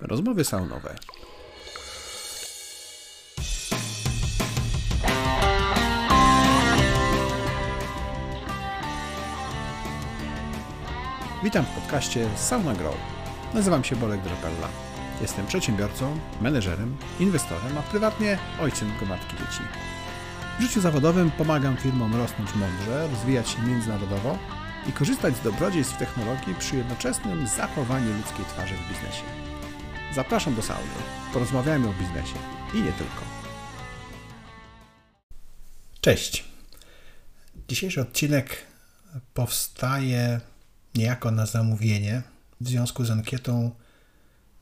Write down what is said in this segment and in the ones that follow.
Rozmowy saunowe. Witam w podcaście Sauna Grow. Nazywam się Bolek Drapella. Jestem przedsiębiorcą, menedżerem, inwestorem, a prywatnie ojcem gromadki dzieci. W życiu zawodowym pomagam firmom rosnąć mądrze, rozwijać się międzynarodowo i korzystać z dobrodziejstw technologii przy jednoczesnym zachowaniu ludzkiej twarzy w biznesie. Zapraszam do sauny. Porozmawiajmy o biznesie i nie tylko. Cześć. Dzisiejszy odcinek powstaje niejako na zamówienie w związku z ankietą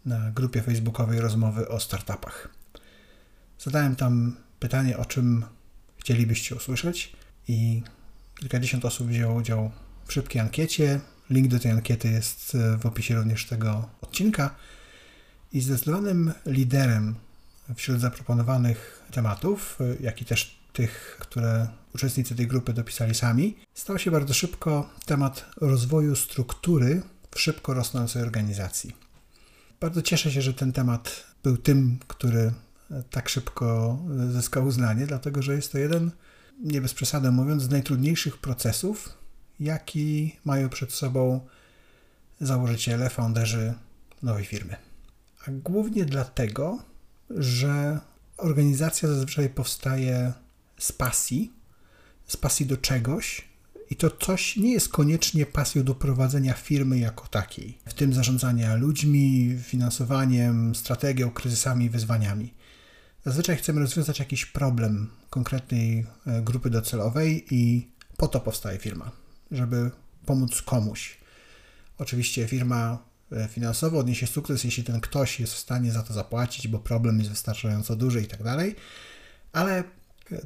na grupie facebookowej rozmowy o startupach. Zadałem tam pytanie, o czym chcielibyście usłyszeć i kilkadziesiąt osób wzięło udział w szybkiej ankiecie. Link do tej ankiety jest w opisie również tego odcinka. I zdecydowanym liderem wśród zaproponowanych tematów, jak i też tych, które uczestnicy tej grupy dopisali sami, stał się bardzo szybko temat rozwoju struktury w szybko rosnącej organizacji. Bardzo cieszę się, że ten temat był tym, który tak szybko zyskał uznanie, dlatego że jest to jeden, nie bez przesady mówiąc, z najtrudniejszych procesów, jaki mają przed sobą założyciele, founderzy nowej firmy. A głównie dlatego, że organizacja zazwyczaj powstaje z pasji, z pasji do czegoś, i to coś nie jest koniecznie pasją do prowadzenia firmy jako takiej, w tym zarządzania ludźmi, finansowaniem, strategią, kryzysami, wyzwaniami. Zazwyczaj chcemy rozwiązać jakiś problem konkretnej e, grupy docelowej i po to powstaje firma, żeby pomóc komuś. Oczywiście firma finansowo odniesie sukces, jeśli ten ktoś jest w stanie za to zapłacić, bo problem jest wystarczająco duży i tak dalej, ale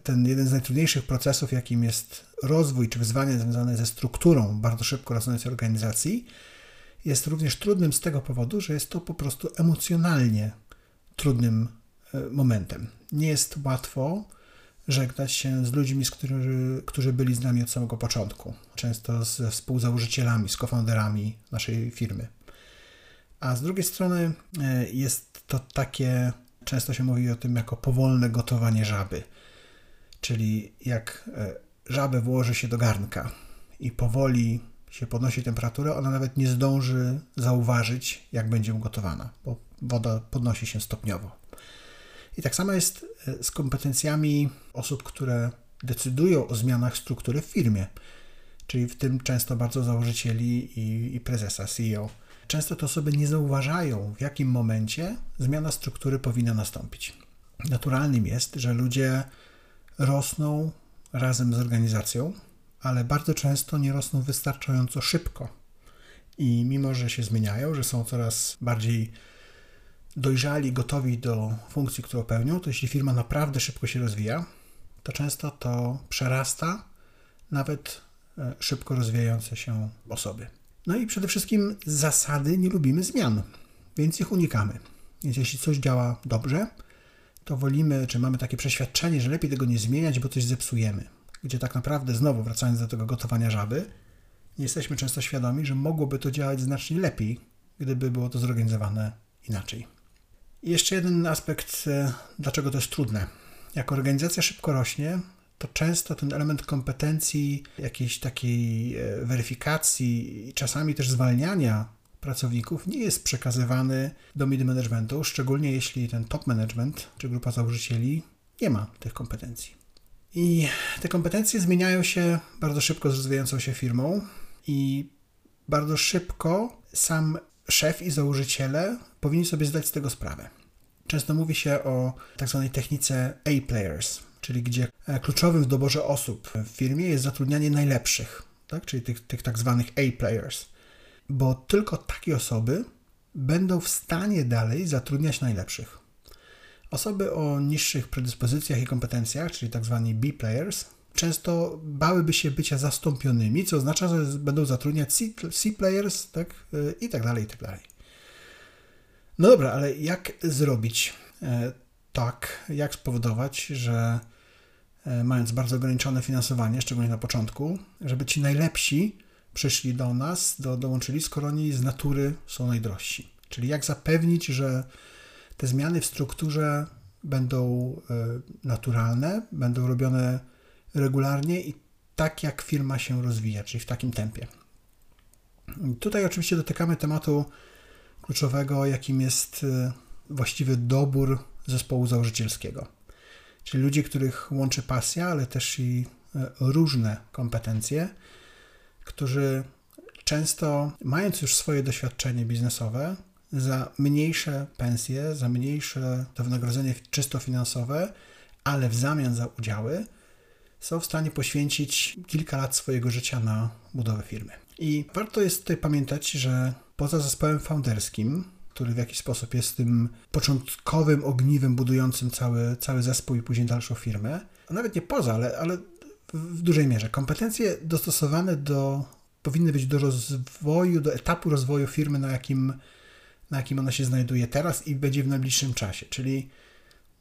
ten jeden z najtrudniejszych procesów, jakim jest rozwój czy wyzwanie związane ze strukturą bardzo szybko rosnącej organizacji, jest również trudnym z tego powodu, że jest to po prostu emocjonalnie trudnym e, momentem. Nie jest łatwo żegnać się z ludźmi, z którzy, którzy byli z nami od samego początku, często ze współzałożycielami, z cofounderami naszej firmy. A z drugiej strony e, jest to takie, często się mówi o tym jako powolne gotowanie żaby Czyli jak e, żabę włoży się do garnka i powoli się podnosi temperaturę, ona nawet nie zdąży zauważyć, jak będzie ugotowana, bo woda podnosi się stopniowo. I tak samo jest e, z kompetencjami osób, które decydują o zmianach struktury w firmie, czyli w tym często bardzo założycieli i, i prezesa, CEO. Często te osoby nie zauważają, w jakim momencie zmiana struktury powinna nastąpić. Naturalnym jest, że ludzie rosną razem z organizacją, ale bardzo często nie rosną wystarczająco szybko. I mimo, że się zmieniają, że są coraz bardziej dojrzali, gotowi do funkcji, którą pełnią, to jeśli firma naprawdę szybko się rozwija, to często to przerasta nawet e, szybko rozwijające się osoby. No i przede wszystkim zasady nie lubimy zmian, więc ich unikamy. Więc jeśli coś działa dobrze, to wolimy, czy mamy takie przeświadczenie, że lepiej tego nie zmieniać, bo coś zepsujemy. Gdzie tak naprawdę, znowu wracając do tego gotowania żaby, nie jesteśmy często świadomi, że mogłoby to działać znacznie lepiej, gdyby było to zorganizowane inaczej. I jeszcze jeden aspekt, e, dlaczego to jest trudne. Jak organizacja szybko rośnie, to często ten element kompetencji, jakiejś takiej e, weryfikacji i czasami też zwalniania pracowników nie jest przekazywany do mid managementu, szczególnie jeśli ten top management czy grupa założycieli nie ma tych kompetencji. I te kompetencje zmieniają się bardzo szybko z rozwijającą się firmą i bardzo szybko sam szef i założyciele powinni sobie zdać z tego sprawę. Często mówi się o tak zwanej technice A-players, czyli gdzie kluczowym w doborze osób w firmie jest zatrudnianie najlepszych, tak? czyli tych, tych tak zwanych A-players bo tylko takie osoby będą w stanie dalej zatrudniać najlepszych. Osoby o niższych predyspozycjach i kompetencjach, czyli. Tak B-players, często bałyby się bycia zastąpionymi, co oznacza, że będą zatrudniać C-players tak? i tak dalej, i tak dalej. No dobra, ale jak zrobić e, tak, jak spowodować, że e, mając bardzo ograniczone finansowanie, szczególnie na początku, żeby ci najlepsi przyszli do nas, do, dołączyli, skoro oni z natury są najdrożsi. czyli jak zapewnić, że te zmiany w strukturze będą naturalne, będą robione regularnie i tak, jak firma się rozwija, czyli w takim tempie. Tutaj oczywiście dotykamy tematu kluczowego, jakim jest y, właściwy dobór zespołu założycielskiego. Czyli ludzi, których łączy pasja, ale też i y, różne kompetencje, którzy często, mając już swoje doświadczenie biznesowe, za mniejsze pensje, za mniejsze to wynagrodzenie czysto finansowe, ale w zamian za udziały, są w stanie poświęcić kilka lat swojego życia na budowę firmy. I warto jest tutaj pamiętać, że poza zespołem founderskim, który w jakiś sposób jest tym początkowym ogniwem budującym cały, cały zespół i później dalszą firmę, a nawet nie poza, ale, ale w dużej mierze. Kompetencje dostosowane do, powinny być do rozwoju, do etapu rozwoju firmy, na jakim, na jakim ona się znajduje teraz i będzie w najbliższym czasie. Czyli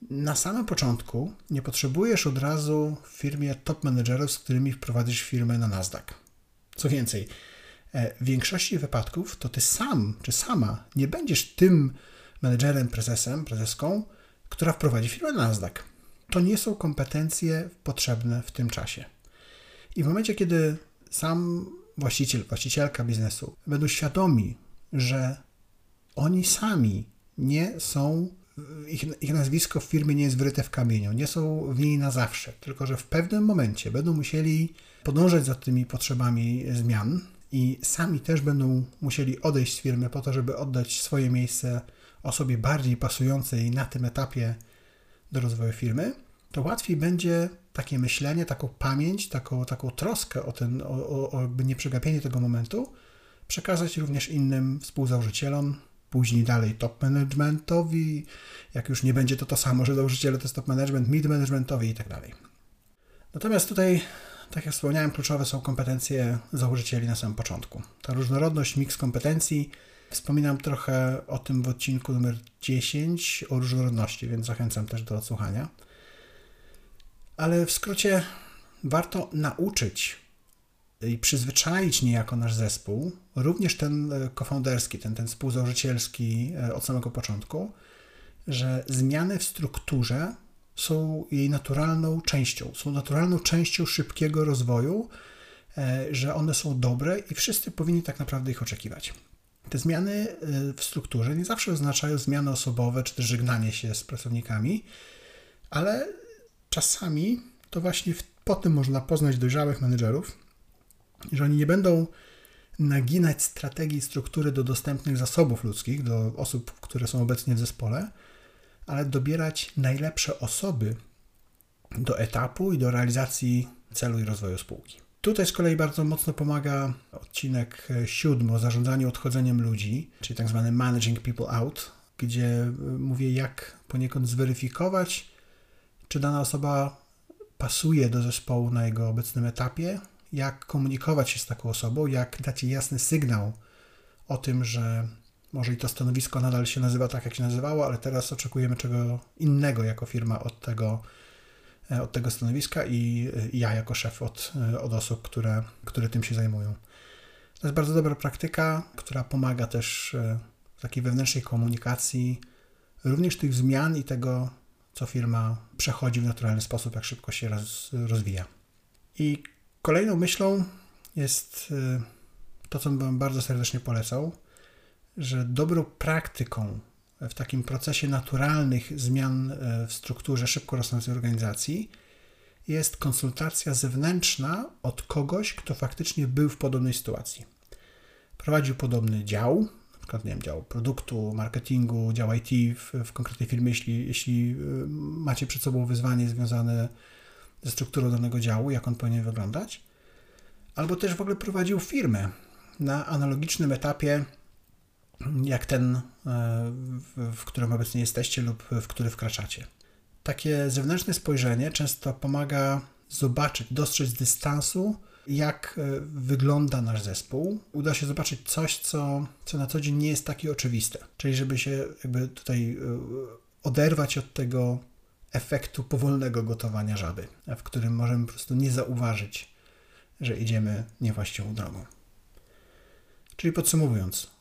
na samym początku nie potrzebujesz od razu w firmie top managerów, z którymi wprowadzisz firmę na Nasdaq. Co więcej, w większości wypadków to ty sam czy sama nie będziesz tym menedżerem, prezesem, prezeską, która wprowadzi firmę na Nasdaq. To nie są kompetencje potrzebne w tym czasie. I w momencie, kiedy sam właściciel, właścicielka biznesu będą świadomi, że oni sami nie są ich, ich nazwisko w firmie nie jest wryte w kamieniu, nie są w niej na zawsze, tylko że w pewnym momencie będą musieli podążać za tymi potrzebami zmian i sami też będą musieli odejść z firmy po to, żeby oddać swoje miejsce osobie bardziej pasującej na tym etapie do rozwoju firmy, to łatwiej będzie takie myślenie, taką pamięć, taką, taką troskę o, ten, o, o jakby nieprzegapienie tego momentu przekazać również innym współzałożycielom, później dalej top managementowi, jak już nie będzie to to samo, że założyciele to jest top management, mid managementowi i tak dalej. Natomiast tutaj, tak jak wspomniałem, kluczowe są kompetencje założycieli na samym początku. Ta różnorodność, miks kompetencji, wspominam trochę o tym w odcinku numer 10 o różnorodności, więc zachęcam też do odsłuchania. Ale w skrócie warto nauczyć i przyzwyczaić niejako nasz zespół, również ten e, kofounderski, ten, ten współzałożycielski e, od samego początku, że zmiany w strukturze są jej naturalną częścią, są naturalną częścią szybkiego rozwoju, e, że one są dobre i wszyscy powinni tak naprawdę ich oczekiwać. Te zmiany w strukturze nie zawsze oznaczają zmiany osobowe czy też żegnanie się z pracownikami, ale czasami to właśnie po tym można poznać dojrzałych menedżerów, że oni nie będą naginać strategii struktury do dostępnych zasobów ludzkich, do osób, które są obecnie w zespole, ale dobierać najlepsze osoby do etapu i do realizacji celu i rozwoju spółki. Tutaj z kolei bardzo mocno pomaga odcinek siódmy o zarządzaniu odchodzeniem ludzi, czyli tak zwany Managing People Out, gdzie mówię, jak poniekąd zweryfikować, czy dana osoba pasuje do zespołu na jego obecnym etapie, jak komunikować się z taką osobą, jak dać jej jasny sygnał o tym, że może i to stanowisko nadal się nazywa tak, jak się nazywało, ale teraz oczekujemy czego innego jako firma od tego, e, od tego stanowiska i, ja jako szef od, e, od osób, które, które tym się zajmują. To jest bardzo dobra praktyka, która pomaga też e, w takiej wewnętrznej komunikacji, również tych zmian i tego, co firma przechodzi w naturalny sposób, jak szybko się roz, rozwija. I Kolejną myślą jest to, co bym bardzo serdecznie polecał, że dobrą praktyką w takim procesie naturalnych zmian y, w strukturze szybko rosnącej organizacji jest konsultacja zewnętrzna od kogoś, kto faktycznie był w podobnej sytuacji. Prowadził podobny dział, na przykład nie wiem, dział produktu, marketingu, dział IT w, w konkretnej firmie, jeśli, jeśli y, macie przed sobą wyzwanie związane ze strukturą danego działu, jak on powinien wyglądać, albo też w ogóle prowadził firmę na analogicznym etapie, jak ten, e, w którym obecnie jesteście lub w który wkraczacie. Takie zewnętrzne spojrzenie często pomaga zobaczyć, dostrzec z dystansu, jak e, wygląda nasz zespół. Uda się zobaczyć coś, co, co na co dzień nie jest takie oczywiste. Czyli żeby się jakby tutaj e, oderwać od tego efektu powolnego gotowania żaby, w którym możemy po prostu nie zauważyć, że idziemy niewłaściwą drogą. Czyli podsumowując,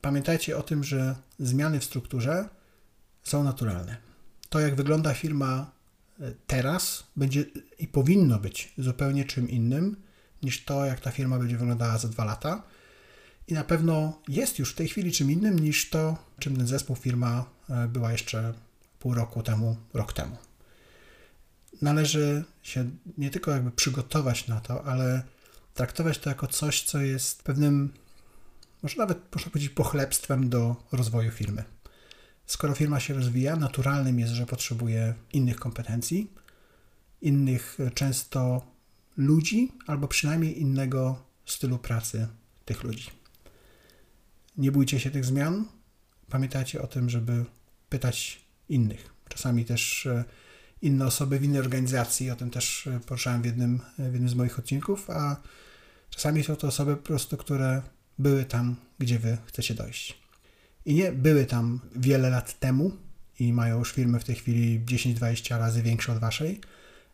Pamiętajcie o tym, że zmiany w strukturze są naturalne. To, jak wygląda firma e, teraz, będzie i powinno być zupełnie czym innym niż to, jak ta firma będzie wyglądała za dwa lata. I na pewno jest już w tej chwili czym innym niż to, czym ten zespół, firma e, była jeszcze pół roku temu, rok temu. Należy się nie tylko jakby przygotować na to, ale traktować to jako coś, co jest pewnym, może nawet można powiedzieć, pochlebstwem do rozwoju firmy. Skoro firma się rozwija, naturalnym jest, że potrzebuje innych kompetencji, innych często ludzi, albo przynajmniej innego stylu pracy tych ludzi. Nie bójcie się tych zmian. Pamiętajcie o tym, żeby pytać innych. Czasami też e, inne osoby w innej organizacji, o tym też e, poruszałem w jednym, w jednym z moich odcinków, a czasami są to osoby po prostu, które były tam, gdzie wy chcecie dojść. I nie były tam wiele lat temu i mają już firmy w tej chwili 10-20 razy większe od waszej,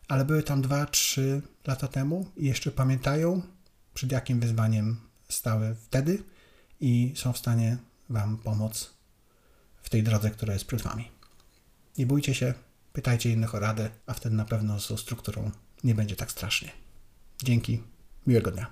ale były tam 2-3 lata temu i jeszcze pamiętają, przed jakim wyzwaniem stały wtedy i są w stanie wam pomóc w tej drodze, która jest przed wami. Nie bójcie się, pytajcie innych o radę, a wtedy na pewno z strukturą nie będzie tak strasznie. Dzięki, miłego dnia.